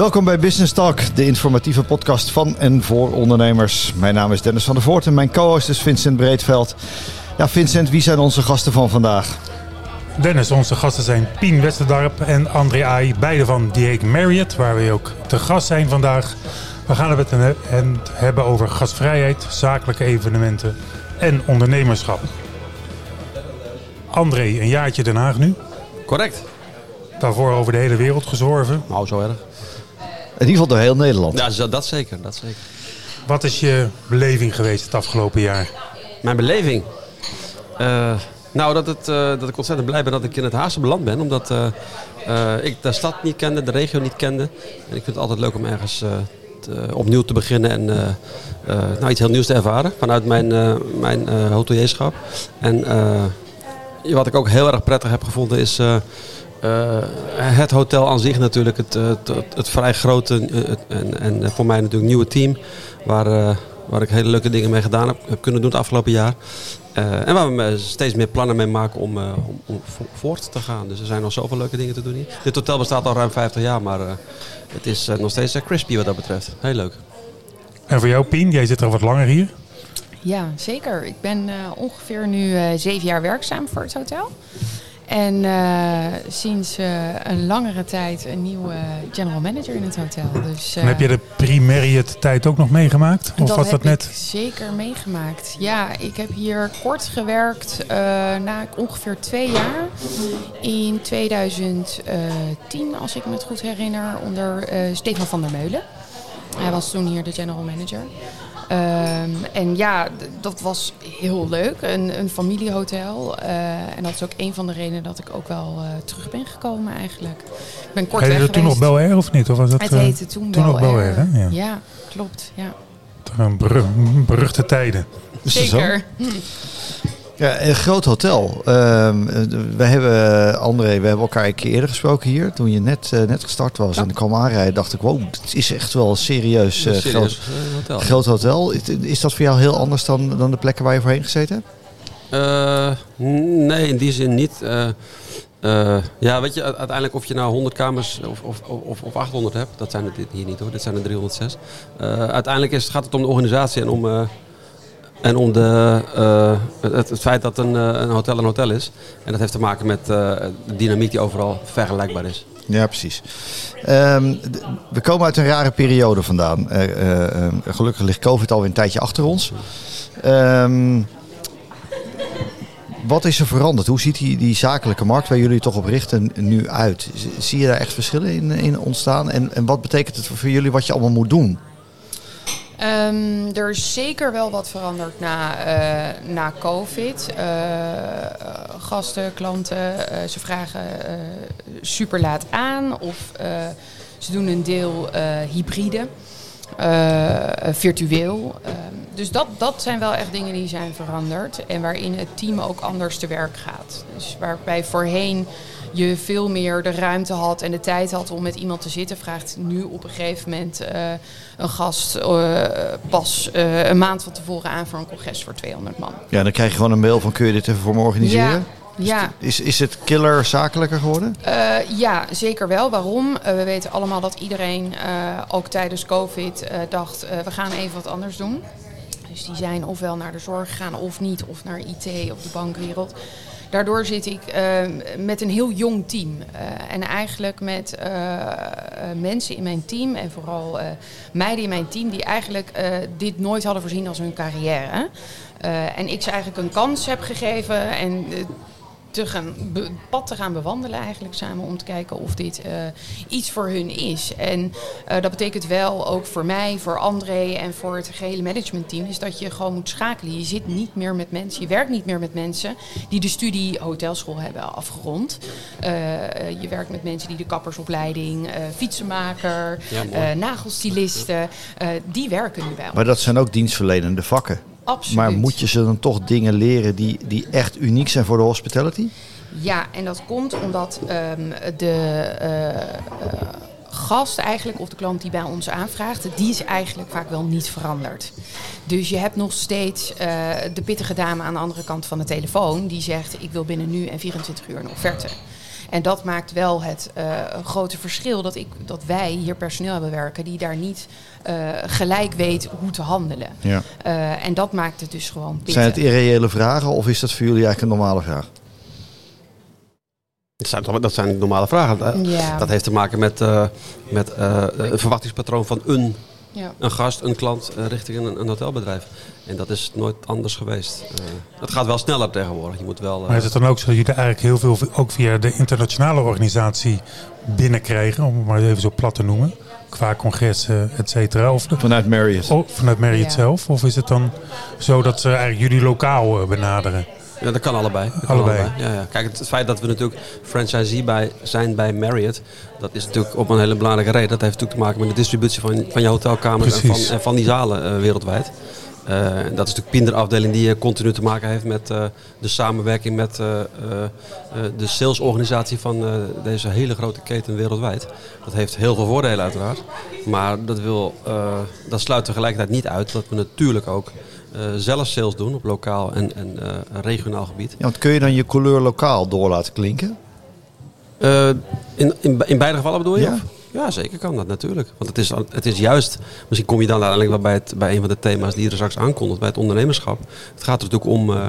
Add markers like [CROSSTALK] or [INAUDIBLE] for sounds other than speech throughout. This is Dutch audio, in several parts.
Welkom bij Business Talk, de informatieve podcast van en voor ondernemers. Mijn naam is Dennis van der Voort en mijn co-host is Vincent Breedveld. Ja, Vincent, wie zijn onze gasten van vandaag? Dennis, onze gasten zijn Pien Westerdarp en André Ai, beide van Diego Marriott, waar we ook te gast zijn vandaag. We gaan het hebben over gastvrijheid, zakelijke evenementen en ondernemerschap. André, een jaartje Den Haag nu. Correct. Daarvoor over de hele wereld gezworven. Nou, zo erg. In ieder geval door heel Nederland. Ja, zo- dat zeker, dat zeker. Wat is je beleving geweest het afgelopen jaar? Mijn beleving? Eh, nou, dat, het, eh, dat ik ontzettend blij ben dat ik in het Haagse beland ben. Omdat eh, eh, ik de stad niet kende, de regio niet kende. En ik vind het altijd leuk om ergens eh, te- opnieuw te beginnen en eh, eh, nou, iets heel nieuws te ervaren. Vanuit mijn, eh, mijn eh, hotelierschap. En eh, wat ik ook heel erg prettig heb gevonden is... eh, het hotel aan zich natuurlijk, het, het, het, het vrij grote eh, het- en, en voor mij natuurlijk nieuwe team. Waar, eh, waar ik hele leuke dingen mee gedaan heb, heb kunnen doen het afgelopen jaar. Eh, en waar we steeds meer plannen mee maken om, eh, om, om vo- voort te gaan. Dus er zijn nog zoveel leuke dingen te doen hier. Dit hotel bestaat al ruim 50 jaar, maar eh, het is nog steeds crispy wat dat betreft. Heel leuk. En voor jou, Pien, jij zit er wat langer hier. Ja, zeker. Ik ben eh, ongeveer nu eh, zeven jaar werkzaam voor het hotel. En eh, sinds eh, een langere tijd een nieuwe general manager in het hotel. Dus, heb je de pre-Marriott tijd ook nog meegemaakt? Of dat was dat net? ik zeker meegemaakt. Ja, ik heb hier kort gewerkt, eh, na ongeveer twee jaar. In 2010, als ik me het goed herinner, onder eh, Stefan van der Meulen. Hij was toen hier de general manager. Ehm, en ja, dat was heel leuk. Een, een familiehotel. eh, en dat is ook een van de redenen dat ik ook wel eh, terug ben gekomen eigenlijk. Ik ben kort Heette weg het toen nog. Bel Air of niet? Of was dat, Het eh, heette toen, toen Bel nog Bel Air. Ja. ja, klopt. Ja. beruchte tijden. Is dat zo? Zeker. [LAUGHS] Ja, een groot hotel. Ehm, eh, we hebben, André, we hebben elkaar een keer eerder gesproken hier. Toen je net, eh, net gestart was en ik kwam aanrijden, dacht ik, wow, het is echt wel een serieus, eh, Serieus, groot, eh, hotel. groot hotel. Is, is dat voor jou heel anders dan, dan de plekken waar je voorheen gezeten hebt? Nee, in die zin niet. Ja, weet je, uiteindelijk of je nou 100 kamers of, of, of, of 800 hebt, dat zijn het hier niet hoor, dit zijn er 306. Eh, uiteindelijk is, gaat het om de organisatie en om, en om de, eh, het, het feit dat een, eh, een hotel een hotel is. En dat heeft te maken met eh, de dynamiek die overal vergelijkbaar is. Ja, precies. Ehm, we komen uit een rare periode vandaan. Eh, eh, eh, gelukkig ligt COVID alweer een tijdje achter ons. Ehm, wat is er veranderd? Hoe ziet die, die zakelijke markt waar jullie toch op richten nu uit? Zie je daar echt verschillen in, in ontstaan? En, en wat betekent het voor jullie wat je allemaal moet doen? Ehm, er is zeker wel wat veranderd na, eh, na COVID. Eh, gasten, klanten, eh, ze vragen super laat aan of ze doen een deel hybride, virtueel. Ehm, dus dat, dat zijn wel echt dingen die zijn veranderd en waarin het team ook anders te werk gaat. Dus waarbij voorheen je veel meer de ruimte had en de tijd had om met iemand te zitten, vraagt nu op een gegeven moment eh, een gast eh, pas eh, een maand van tevoren aan voor een congres voor 200 man. Ja, dan krijg je gewoon een mail van kun je dit even voor me organiseren? Ja, Is, is het killer zakelijker geworden? Ja, zeker wel. Waarom? We weten allemaal dat iedereen ook tijdens COVID dacht, we gaan even wat anders doen. Dus die zijn ofwel naar de zorg gegaan of niet, of naar IT of de bankwereld. Daardoor zit ik eh, met een heel jong team. Eh, en eigenlijk met eh, mensen in mijn team en vooral meiden in mijn team die eigenlijk dit nooit hadden voorzien als hun carrière. En ik ze eigenlijk een kans heb gegeven en te gaan be- pad te gaan bewandelen eigenlijk samen om te kijken of dit eh, iets voor hun is. En eh, dat betekent wel ook voor mij, voor André en voor het gehele managementteam is dat je gewoon moet schakelen. Je zit niet meer met mensen, je werkt niet meer met mensen die de studie hotelschool hebben afgerond. Eh, je werkt met mensen die de kappersopleiding, eh, fietsenmaker, Ja, eh, nagelstilisten, eh, die werken nu ons. Maar dat zijn ook dienstverlenende vakken. Absoluut. Maar moet je ze dan toch dingen leren die, die echt uniek zijn voor de hospitality? Ja, en dat komt omdat ehm, de eh, eh, gast eigenlijk, of de klant die bij ons aanvraagt, die is eigenlijk vaak wel niet veranderd. Dus je hebt nog steeds eh, de pittige dame aan de andere kant van de telefoon die zegt: Ik wil binnen nu en 24 uur een offerte. En dat maakt wel het uh, grote verschil dat, ik, dat wij hier personeel hebben werken die daar niet uh, gelijk weet hoe te handelen. Ja. Uh, en dat maakt het dus gewoon pittig. Zijn het irreële vragen of is dat voor jullie eigenlijk een normale vraag? Dat zijn, dat zijn normale vragen. Ja. Dat heeft te maken met, uh, met uh, een verwachtingspatroon van een, ja. een gast, een klant uh, richting een, een, hotelbedrijf. En dat is nooit anders geweest. het gaat wel sneller tegenwoordig. Je moet wel, maar is het dan ook zo dat jullie eigenlijk heel veel ook via de internationale organisatie binnenkrijgen, om het maar even zo plat te noemen? Qua congressen, et cetera? Of vanuit Marriott? Oh, vanuit Marriott ja. zelf? Of is het dan zo dat ze eigenlijk jullie lokaal benaderen? Ja, dat kan allebei. Dat allebei. Kan allebei. Ja, ja. Kijk, het feit dat we natuurlijk franchisee bij, zijn bij Marriott, dat is natuurlijk op een hele belangrijke reden. Dat heeft natuurlijk te maken met de distributie van, van je hotelkamers en van, en van, die zalen uh, wereldwijd. Uh, dat is natuurlijk Pinder afdeling die continu te maken heeft met uh, de samenwerking met de salesorganisatie van deze hele grote keten wereldwijd. Dat heeft heel veel voordelen uiteraard. Maar dat, wil, dat sluit tegelijkertijd niet uit dat we natuurlijk ook zelf sales doen op lokaal en, en uh, regionaal gebied. Ja, want kun je dan je couleur lokaal door laten klinken? Uh, in, in, in beide gevallen bedoel je? Ja. Zeker kan dat natuurlijk. Want het is, het is juist, misschien kom je dan uiteindelijk wel bij, het, bij een van de thema's die je er straks aankondigt, bij het ondernemerschap. Het gaat er natuurlijk om, uh,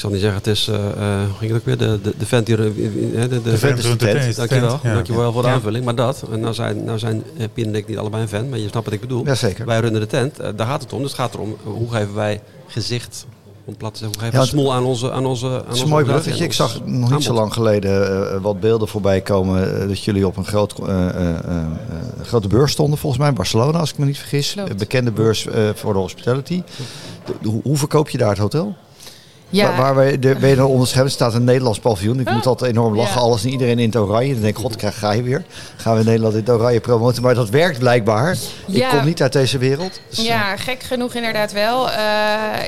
zal niet zeggen, het is, uh, hoe ging het ook weer, de, de, de vent die... De, de, de, de vent is de tent. Dankjewel, Ja. dankjewel voor de aanvulling. Maar dat, en nou zijn, nou zijn uh, Pien en ik niet allebei een fan, maar je snapt wat ik bedoel. Jazeker. Wij runnen de tent, uh, daar gaat het om. Dus het gaat erom, hoe geven wij gezicht, om plat te zeggen, hoe geven Ja, we smol aan onze aan onze aan Het is onze een mooi bruggetje. Ik zag nog niet zo lang geleden uh, wat beelden voorbij komen. uh, dat jullie op een groot, uh, grote beurs stonden, volgens mij in Barcelona, als ik me niet vergis. Een bekende beurs uh, voor de hospitality. De, de, hoe verkoop je daar het hotel? Ja, Waar, waar wij, de, ben je dan onderschept? staat een Nederlands paviljoen. Ik Ah. moet altijd enorm lachen. Ja. Alles en iedereen in het oranje. Dan denk ik, god, krijg ga je weer. Gaan we Nederland in het oranje promoten. Maar dat werkt blijkbaar. Ik kom niet uit deze wereld. Dus, Ja, gek genoeg inderdaad wel. Uh,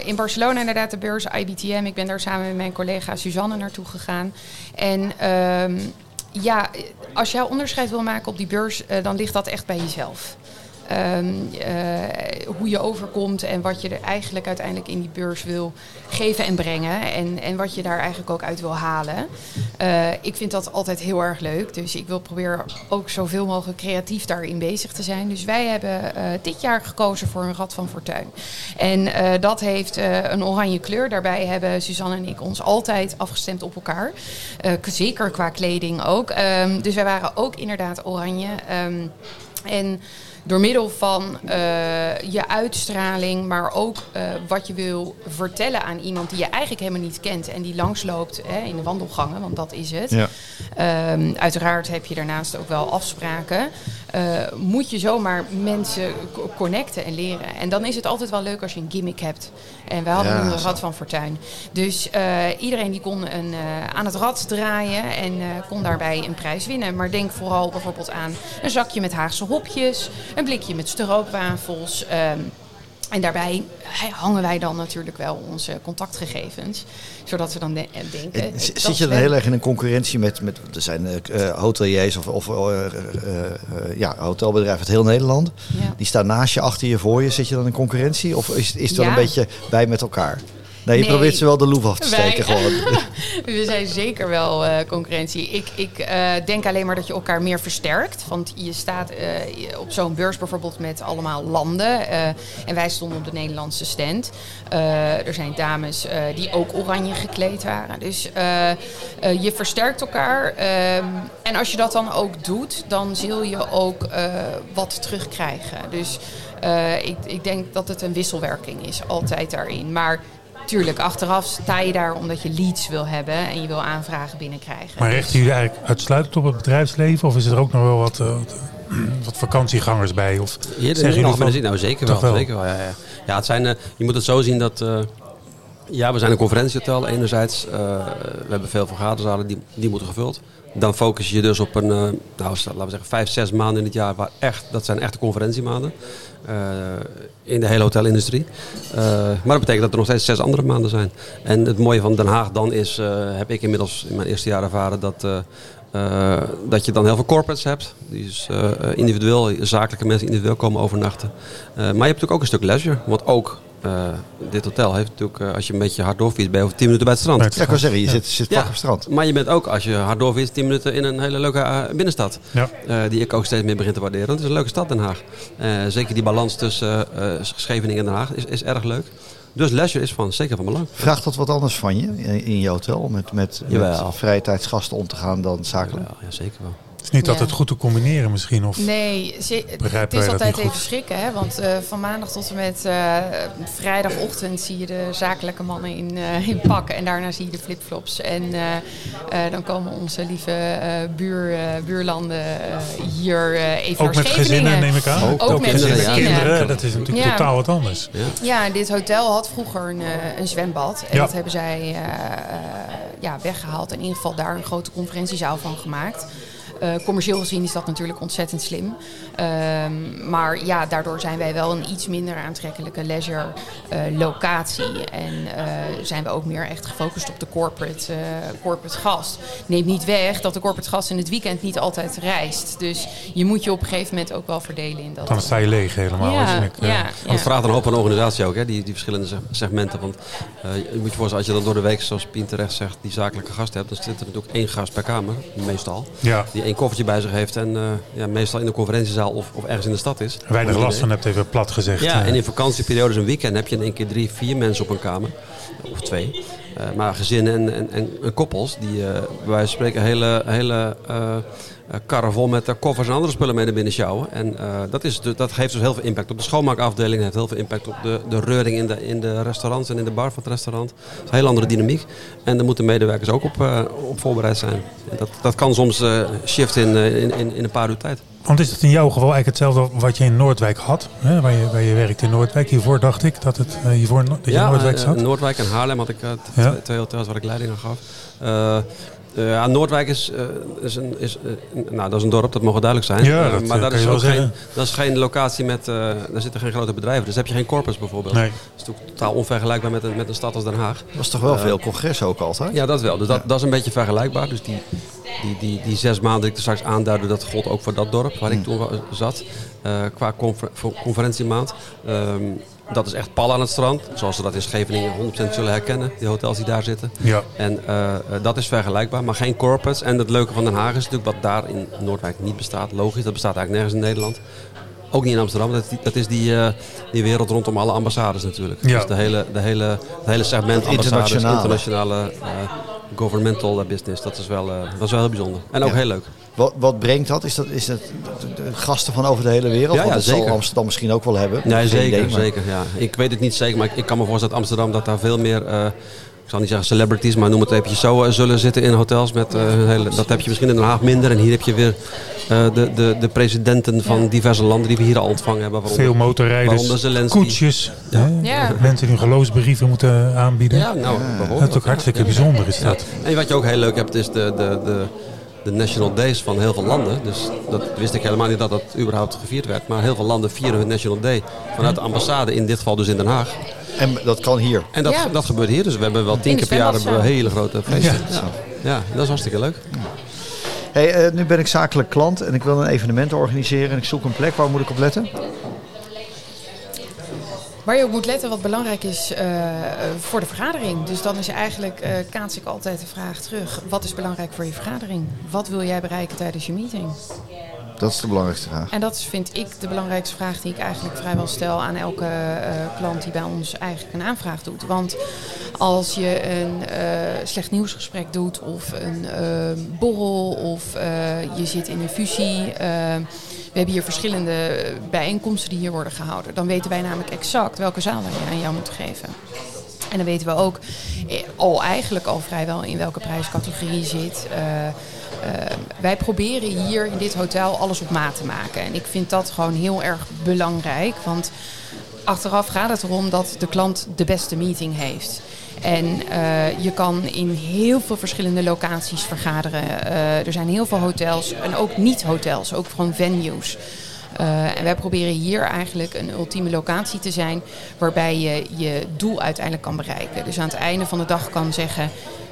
in Barcelona inderdaad de beurs IBTM. Ik ben daar samen met mijn collega Suzanne naartoe gegaan. En ehm, ja, als jij onderscheid wil maken op die beurs, uh, dan ligt dat echt bij jezelf. Um, uh, hoe je overkomt en wat je er eigenlijk uiteindelijk in die beurs wil geven en brengen. En, en wat je daar eigenlijk ook uit wil halen. Uh, ik vind dat altijd heel erg leuk. Dus ik wil proberen ook zoveel mogelijk creatief daarin bezig te zijn. Dus wij hebben uh, dit jaar gekozen voor een Rad van Fortuin. En dat heeft een oranje kleur. Daarbij hebben Suzanne en ik ons altijd afgestemd op elkaar. zeker qua kleding ook. Um, dus wij waren ook inderdaad oranje. Um, en door middel van uh, je uitstraling, maar ook uh, wat je wil vertellen aan iemand die je eigenlijk helemaal niet kent en die langsloopt hè, in de wandelgangen, want dat is het. Ja. Um, uiteraard heb je daarnaast ook wel afspraken. Uh, moet je zomaar mensen connecten en leren. En dan is het altijd wel leuk als je een gimmick hebt. En we hadden Ja, een rad van fortuin. Dus iedereen die kon een, aan het rad draaien en kon daarbij een prijs winnen. Maar denk vooral bijvoorbeeld aan een zakje met Haagse hopjes, een blikje met stroopwafels. Um, en daarbij hangen wij dan natuurlijk wel onze contactgegevens. Zodat we dan de denken... En dat Zit je dan heel erg in een concurrentie met, met er zijn uh, hoteliers of, of uh, uh, ja, hotelbedrijven uit heel Nederland. Ja. Die staan naast je, achter je, voor je. Zit je dan in concurrentie? Of is, is het wel Ja. een beetje bij met elkaar? Nee, je Nee. probeert ze wel de loef af te Wij- steken gewoon. [LAUGHS] We zijn zeker wel eh, concurrentie. Ik, ik eh, denk alleen maar dat je elkaar meer versterkt. Want je staat eh, op zo'n beurs bijvoorbeeld met allemaal landen. en wij stonden op de Nederlandse stand. Er zijn dames die ook oranje gekleed waren. Dus je versterkt elkaar. Ehm, en als je dat dan ook doet, dan zul je ook wat terugkrijgen. Dus ik, ik denk dat het een wisselwerking is, altijd daarin. Maar tuurlijk, achteraf sta je daar omdat je leads wil hebben en je wil aanvragen binnenkrijgen. Maar richten jullie eigenlijk uitsluitend op het bedrijfsleven? Of is er ook nog wel wat, eh, wat, wat vakantiegangers bij? Of Hier, Zeggen jullie nou, van- nou, zeker wel. wel? Zeker wel ja, ja. ja, het zijn, eh, je moet het zo zien dat... eh, ja, we zijn een conferentiehotel enerzijds. Eh, we hebben veel vergaderzalen, die, die moeten gevuld. Dan focus je je dus op een, eh, nou, laten we zeggen, vijf, zes maanden in het jaar. Waar echt, dat zijn echte conferentiemaanden. Eh, in de hele hotelindustrie. Eh, maar dat betekent dat er nog steeds zes andere maanden zijn. En het mooie van Den Haag dan is, eh, heb ik inmiddels in mijn eerste jaar ervaren, dat, dat je dan heel veel corporates hebt. Die dus individueel, zakelijke mensen individueel komen overnachten. Maar je hebt natuurlijk ook een stuk leisure. Want ook eh, dit hotel heeft natuurlijk, eh, als je een beetje hard doorfietst, ben je over 10 minuten bij het strand. Bij Ja, ik wil zeggen, je zit, zit vlak op het strand. Maar je bent ook, als je hard doorfietst, 10 minuten in een hele leuke eh, binnenstad. Ja. Eh, die ik ook steeds meer begin te waarderen. Het is een leuke stad, Den Haag. Eh, zeker die balans tussen Scheveningen en Den Haag is, is erg leuk. Dus leisure is van, zeker van belang. Vraagt dat wat anders van je in, in je hotel? Om met, met, met vrije tijdsgasten om te gaan dan zakelijk? Ja, ja, zeker wel. Het is niet Ja. altijd goed te combineren misschien. Of... Nee, het is altijd even goed? schrikken. Hè? Want eh, van maandag tot en met eh, vrijdagochtend zie je de zakelijke mannen in, eh, in pakken. En daarna zie je de flipflops. En eh, eh, dan komen onze lieve eh, buur, eh, buurlanden hier eh, even Ook naar met gezinnen neem ik aan. Ook- ook met kinderen, ja. kinderen. Dat is natuurlijk Ja. totaal wat anders. Ja. Dit hotel had vroeger een, eh, een zwembad. En Ja. dat hebben zij eh, eh, ja, weggehaald. En in ieder geval daar een grote conferentiezaal van gemaakt. Eh, commercieel gezien is dat natuurlijk ontzettend slim. Ehm, maar ja, daardoor zijn wij wel een iets minder aantrekkelijke leisure eh, locatie. En eh, zijn we ook meer echt gefocust op de corporate, eh, corporate gast. Neemt niet weg dat de corporate gast in het weekend niet altijd reist. Dus je moet je op een gegeven moment ook wel verdelen in dat. Dan sta je leeg helemaal. als ja, ik, eh, ja, Want het vraagt een hoop aan organisatie ook, hè? Die, die verschillende seg- segmenten. Want eh, je moet je voorstellen, als je dan door de week, zoals Pien terecht zegt, die zakelijke gast hebt, dan zit er natuurlijk één gast per kamer, meestal. Ja. Die één koffertje bij zich heeft en eh, ja, meestal in de conferentiezaal of, of ergens in de stad is. Weinig last van hebt, even plat gezegd. Ja, eh. en in vakantieperiodes een weekend heb je in één keer drie, vier mensen op een kamer. Of twee. Eh, maar gezinnen en, en, en, koppels, die bij wijze van spreken hele, hele karren vol met eh, koffers en andere spullen mee naar binnen sjouwen. En eh, dat, is, dat heeft dus heel veel impact op de schoonmaakafdeling. Het heeft heel veel impact op de, de reuring in de, in de restaurants en in de bar van het restaurant. Het is een heel andere dynamiek. En daar moeten medewerkers ook op, eh, op voorbereid zijn. En dat, dat kan soms eh shiften in, eh, in, in, in een paar uur tijd. Want is het in jouw geval eigenlijk hetzelfde wat je in Noordwijk had? Hè? Waar, je, waar je werkt in Noordwijk. Hiervoor dacht ik dat, het, eh, hiervoor, dat je in Noordwijk eh, zat. Noordwijk en Haarlem had ik eh, Ja. twee, hotels waar ik leiding aan gaf. Eh, eh, ja, Noordwijk is, eh, is, een, is eh, nou, dat is een dorp, dat mogen duidelijk zijn. Ja, Eh, dat, maar eh, dat is ook geen, dat is geen locatie met, eh, daar zitten geen grote bedrijven. Dus heb je geen corpus bijvoorbeeld. Nee. Dat is natuurlijk totaal onvergelijkbaar met een, met een stad als Den Haag. Dat was toch wel veel congres ook altijd? Ja, dat wel. Dus dat, dat is een beetje vergelijkbaar. Dus die, die, die, die zes maanden die ik er straks aanduidde, dat gold ook voor dat dorp waar ik toen wa- zat. eh, qua confer- voor conferentiemaand. Ehm, dat is echt pal aan het strand. Zoals ze dat in Scheveningen 100% zullen herkennen. Die hotels die daar zitten. Ja. En eh, eh, dat is vergelijkbaar, maar geen corporates. En het leuke van Den Haag is natuurlijk wat daar in Noordwijk niet bestaat. Logisch, dat bestaat eigenlijk nergens in Nederland. Ook niet in Amsterdam. Dat is die, dat is die, eh, die wereld rondom alle ambassades natuurlijk. Ja. Dus de hele, de hele, het hele segment Het ambassades, internationale. internationale eh, governmental eh, business. Dat is, wel, eh, dat is wel heel bijzonder. En ook Ja. heel leuk. Wat, wat brengt dat? Is dat, is dat de, de gasten van over de hele wereld? Ja, dat zal zeker. Amsterdam misschien ook wel hebben. Nee, zeker. idee, maar- zeker ja. Ik weet het niet zeker, maar ik, ik kan me voorstellen dat Amsterdam dat daar veel meer... ik zal niet zeggen celebrities, maar noem het eventjes zo, eh, zullen zitten in hotels. Met, eh, hele, dat heb je misschien in Den Haag minder. En hier heb je weer eh, de, de, de presidenten van Ja. diverse landen die we hier al ontvangen hebben. waaronder- Veel motorrijders, koetsjes. hè? Ja. Mensen die hun geloofsbrieven moeten aanbieden. Ja, nou. Dat is ook hartstikke Ja. bijzonder is Ja. dat. En wat je ook heel leuk hebt, is de, de, de, de National Days van heel veel landen. Dus dat wist ik helemaal niet dat dat überhaupt gevierd werd. Maar heel veel landen vieren hun National Day vanuit de ambassade, in dit geval dus in Den Haag. En dat kan hier. En dat, Ja. dat gebeurt hier. Dus we hebben wel tien keer per jaar zwembadzaal. hele grote feesten. Ja. Ja. Ja. dat is hartstikke leuk. Hey, eh, nu ben ik zakelijk klant en ik wil een evenement organiseren. En ik zoek een plek. Waar moet ik op letten? Waar je op moet letten wat belangrijk is eh, voor de vergadering. Dus dan is eigenlijk, eh kaats ik altijd de vraag terug. Wat is belangrijk voor je vergadering? Wat wil jij bereiken tijdens je meeting? Dat is de belangrijkste vraag. En dat vind ik de belangrijkste vraag die ik eigenlijk vrijwel stel aan elke eh, klant die bij ons eigenlijk een aanvraag doet. Want als je een eh, slecht nieuwsgesprek doet of een eh, borrel of je zit in een fusie. we hebben hier verschillende bijeenkomsten die hier worden gehouden. Dan weten wij namelijk exact welke zaal wij aan jou moeten geven. En dan weten we ook eh, al eigenlijk al vrijwel in welke prijscategorie zit. Eh, eh, wij proberen hier in dit hotel alles op maat te maken. En ik vind dat gewoon heel erg belangrijk. Want achteraf gaat het erom dat de klant de beste meeting heeft. En je kan in heel veel verschillende locaties vergaderen. Er zijn heel veel hotels en ook niet-hotels, ook gewoon venues. Eh, en wij proberen hier eigenlijk een ultieme locatie te zijn waarbij je je doel uiteindelijk kan bereiken. Dus aan het einde van de dag kan zeggen: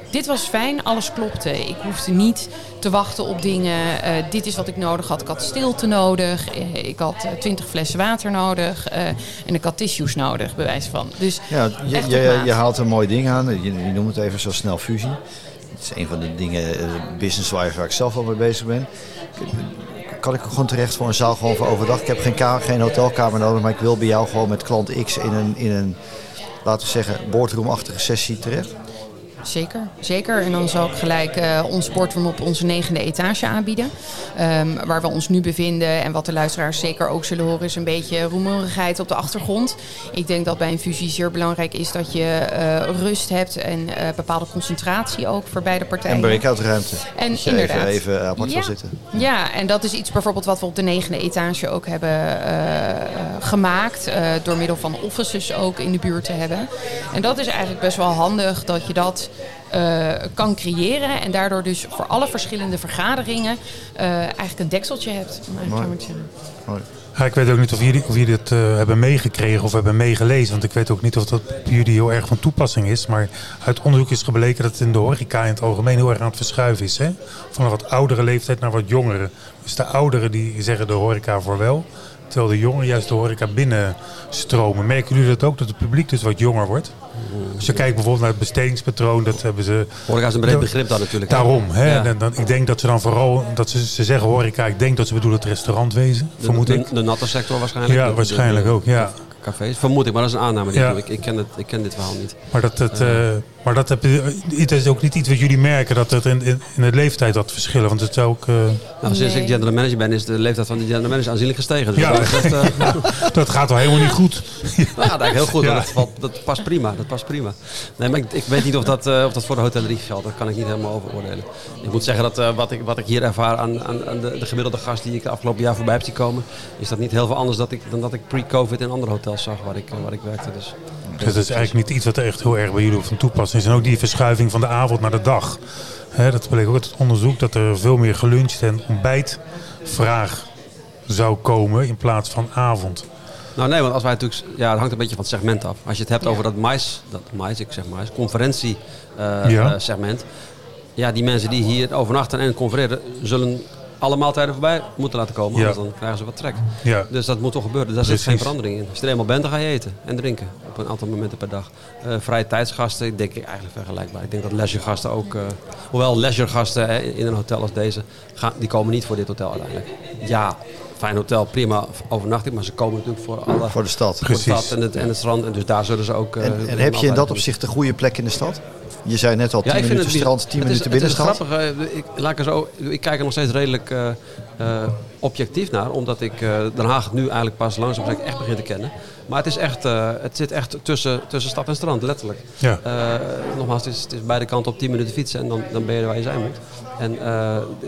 dit was fijn, alles klopte. Ik hoefde niet te wachten op dingen. Eh, dit is wat ik nodig had. Ik had stilte nodig. Eh, ik had twintig flessen water nodig. en ik had tissues nodig, bij wijze van. Dus ja, je, je, je, haalt een mooi ding aan. Je, je noemt het even zo snel fusie. Het is een van de dingen, business waar ik zelf al mee bezig ben kan ik gewoon terecht voor een zaal gewoon voor overdag. Ik heb geen, geen hotelkamer nodig, maar ik wil bij jou gewoon met klant X in een, in een laten we zeggen, boardroomachtige sessie terecht. Zeker, zeker. En dan zal ik gelijk uh, ons boardroom op onze negende etage aanbieden. Um, waar we ons nu bevinden en wat de luisteraars zeker ook zullen horen... is een beetje roemerigheid op de achtergrond. Ik denk dat bij een fusie zeer belangrijk is dat je uh, rust hebt... en uh, bepaalde concentratie ook voor beide partijen. En breakout ruimte. En dat inderdaad. even, even apart ja. zitten. Ja, en dat is iets bijvoorbeeld wat we op de negende etage ook hebben gemaakt... door middel van offices ook in de buurt te hebben. En dat is eigenlijk best wel handig dat je dat uh, kan creëren. En daardoor dus voor alle verschillende vergaderingen uh, eigenlijk een dekseltje hebt. Mooi. Ja, ik weet ook niet of jullie, of jullie het uh, hebben meegekregen of hebben meegelezen. Want ik weet ook niet of dat bij jullie heel erg van toepassing is. Maar uit onderzoek is gebleken dat het in de horeca in het algemeen heel erg aan het verschuiven is. Hè? Van een wat oudere leeftijd naar wat jongere. Dus de ouderen die zeggen de horeca voor wel. Terwijl de jongeren juist de horeca binnenstromen. Merken jullie dat ook, dat het publiek dus wat jonger wordt? Als je kijkt bijvoorbeeld naar het bestedingspatroon, dat hebben ze... Horeca is een breed begrip dan natuurlijk. Daarom. Hè? Dan, ik denk dat ze dan vooral, dat ze, ze zeggen horeca, ik denk dat ze bedoelen het restaurantwezen, vermoed de, ik. De, de natte sector waarschijnlijk. Ja, waarschijnlijk ook, ja cafés. Vermoed ik, maar dat is een aanname. Ja. Ik, ik, ken het, ik ken dit verhaal niet. Maar dat, het, uh, maar dat heb, het is ook niet iets wat jullie merken, dat het in, in, in de leeftijd wat verschillen. Want het zou ook... Uh... Nou, sinds ik general manager ben, is de leeftijd van de general manager aanzienlijk gestegen. Dus ja, dat, uh... [LAUGHS] dat, gaat wel helemaal niet goed. dat gaat eigenlijk heel goed. Ja. Dat, dat, past prima. Dat past prima. Nee, maar ik, ik weet niet of dat, of dat voor de hotellerie geldt. Dat kan ik niet helemaal over oordelen. Ik moet zeggen dat wat, ik, wat ik hier ervaar aan, aan, aan de, de, gemiddelde gast die ik de afgelopen jaar voorbij heb zien komen, is dat niet heel veel anders dat ik, dan dat ik pre-COVID in andere hotels zag waar ik, waar ik werkte. Dus, dus dat is eigenlijk niet iets wat echt heel erg bij jullie van toepassing is. En ook die verschuiving van de avond naar de dag. He, dat bleek ook uit het onderzoek dat er veel meer geluncht en ontbijtvraag zou komen in plaats van avond. Nou nee, want als wij natuurlijk, ja, het hangt een beetje van het segment af. Als je het hebt over dat mais, dat mais, ik zeg mais, conferentie uh, ja. uh, segment. Ja, die mensen die hier overnachten en confereren, zullen alle maaltijden voorbij moeten laten komen. Anders dan krijgen ze wat trek. Ja. Dus dat moet toch gebeuren. Daar zit geen verandering in. Als je er eenmaal bent, dan ga je eten en drinken. Op een aantal momenten per dag. Uh, vrije tijdsgasten, denk ik eigenlijk vergelijkbaar. Ik denk dat leisuregasten ook... Uh, hoewel leisuregasten uh, in een hotel als deze... Gaan, die komen niet voor dit hotel uiteindelijk. Ja, fijn hotel, prima overnachting. Maar ze komen natuurlijk voor alle... Voor de stad. Voor de stad en het, en het strand. En dus daar zullen ze ook... en, en heb je in dat opzicht een goede plek in de stad? Je zei net al 10 ja, minuten strand, 10 minuten binnenstad. Het is grappig. Ik, laat ik, zo, ik kijk er nog steeds redelijk uh, uh, objectief naar. Omdat ik uh, Den Haag nu eigenlijk pas langzaam echt begin te kennen. Maar het, is echt, het zit echt tussen, tussen stad en strand, letterlijk. Ja. nogmaals, het is, het is beide kanten op 10 minuten fietsen en dan, dan ben je waar je zijn moet. En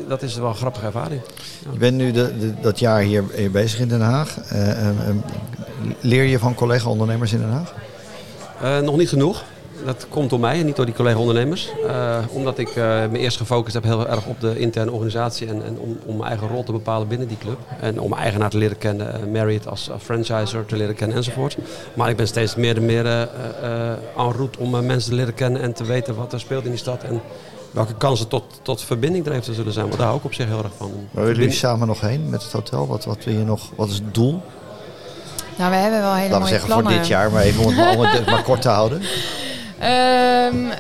dat is wel een grappige ervaring. Ja. Je bent nu de, de, dat jaar hier, hier, bezig in Den Haag. leer je van collega-ondernemers in Den Haag? nog niet genoeg dat komt door mij en niet door die collega-ondernemers. Uh, omdat ik uh, me eerst gefocust heb heel erg op de interne organisatie en, en om, om, mijn eigen rol te bepalen binnen die club. En om mijn eigenaar te leren kennen, uh, Marriott als franchiser te leren kennen enzovoort. Maar ik ben steeds meer en meer en route om mensen te leren kennen en te weten wat er speelt in die stad. En welke kansen tot, tot verbinding er even zullen zijn. Want daar hou ik op zich heel erg van. Waar willen jullie samen nog heen met het hotel? Wat, wat, wil je nog, wat is het doel? Nou, we hebben wel hele Laten we zeggen plannen. voor dit jaar, maar even om het maar [LAUGHS] kort te houden. Uh, uh,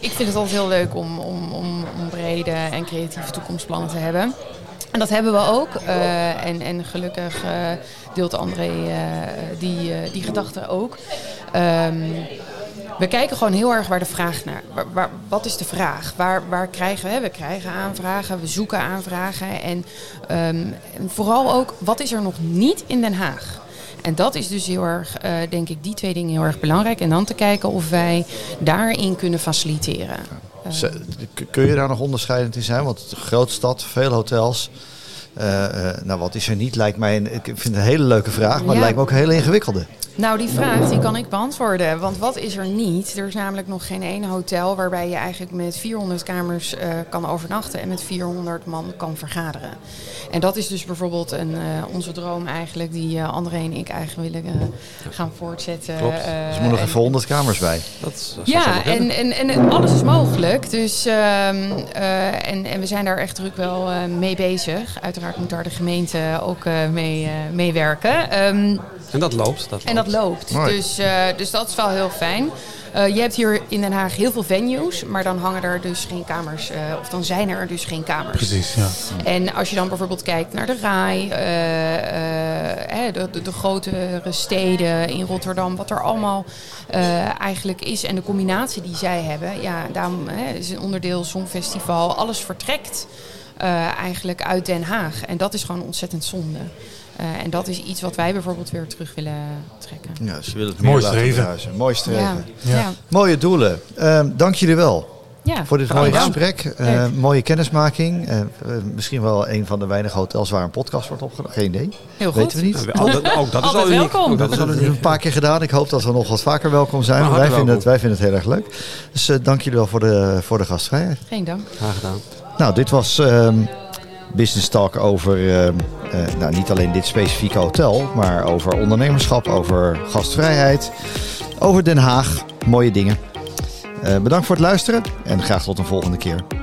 ik vind het altijd heel leuk om, om, om, brede en creatieve toekomstplannen te hebben. En dat hebben we ook. Uh, en, en gelukkig deelt André die, die gedachte ook. Um, we kijken gewoon heel erg waar de vraag naar. Waar, waar, wat is de vraag? Waar, waar krijgen we? We krijgen aanvragen, we zoeken aanvragen. En, um, en vooral ook, wat is er nog niet in Den Haag? En dat is dus heel erg, uh, denk ik, die twee dingen heel erg belangrijk. En dan te kijken of wij daarin kunnen faciliteren. Kun je daar nog onderscheidend in zijn? Want het is een grote stad, veel hotels. Uh, nou, wat is er niet? Lijkt mij een, ik vind het een hele leuke vraag, maar ja. het lijkt me ook een hele ingewikkelde. Nou, die vraag die kan ik beantwoorden. Want wat is er niet? Er is namelijk nog geen één hotel waarbij je eigenlijk met 400 kamers uh, kan overnachten en met 400 man kan vergaderen. En dat is dus bijvoorbeeld een, uh, onze droom eigenlijk, die uh, André en ik eigenlijk willen gaan voortzetten. Klopt. dus er moeten nog even 100 kamers bij. Dat, dat ja, en, en, en alles is mogelijk. Dus, ehm, en, en we zijn daar echt druk wel mee bezig. Uiteraard moet daar de gemeente ook mee meewerken. Um, en dat loopt. Dat en dat loopt. Dus, uh, dus dat is wel heel fijn. Uh, je hebt hier in Den Haag heel veel venues, maar dan hangen er dus geen kamers. Uh, of dan zijn er dus geen kamers. Precies, ja. En als je dan bijvoorbeeld kijkt naar de RAI, de, de, de, grotere steden in Rotterdam, wat er allemaal eigenlijk is. En de combinatie die zij hebben, ja, daarom is een onderdeel Songfestival. Alles vertrekt eigenlijk uit Den Haag. En dat is gewoon ontzettend zonde. Uh, en dat is iets wat wij bijvoorbeeld weer terug willen trekken. Ja, ze willen het Mooi streven. Mooi streven. Ja. Ja. Mooie doelen. Uh, dank jullie wel. Ja, voor dit mooie gesprek. Uh, mooie kennismaking. Uh, misschien wel een van de weinige hotels waar een podcast wordt opgenomen. Geen idee. Heel Weten we niet. Ja, ook, ook dat is al welkom. Dat, is al een paar keer gedaan. Ik hoop dat we nog wat vaker welkom zijn. Wij vinden, het, wij vinden het heel erg leuk. Dus uh, dank jullie wel voor de, voor de gastvrijheid. Geen dank. Graag gedaan. Nou, dit was ehm, Business Talk over ehm, uh, nou, niet alleen dit specifieke hotel, maar over ondernemerschap, over gastvrijheid, over Den Haag. Mooie dingen. Uh, bedankt voor het luisteren en graag tot een volgende keer.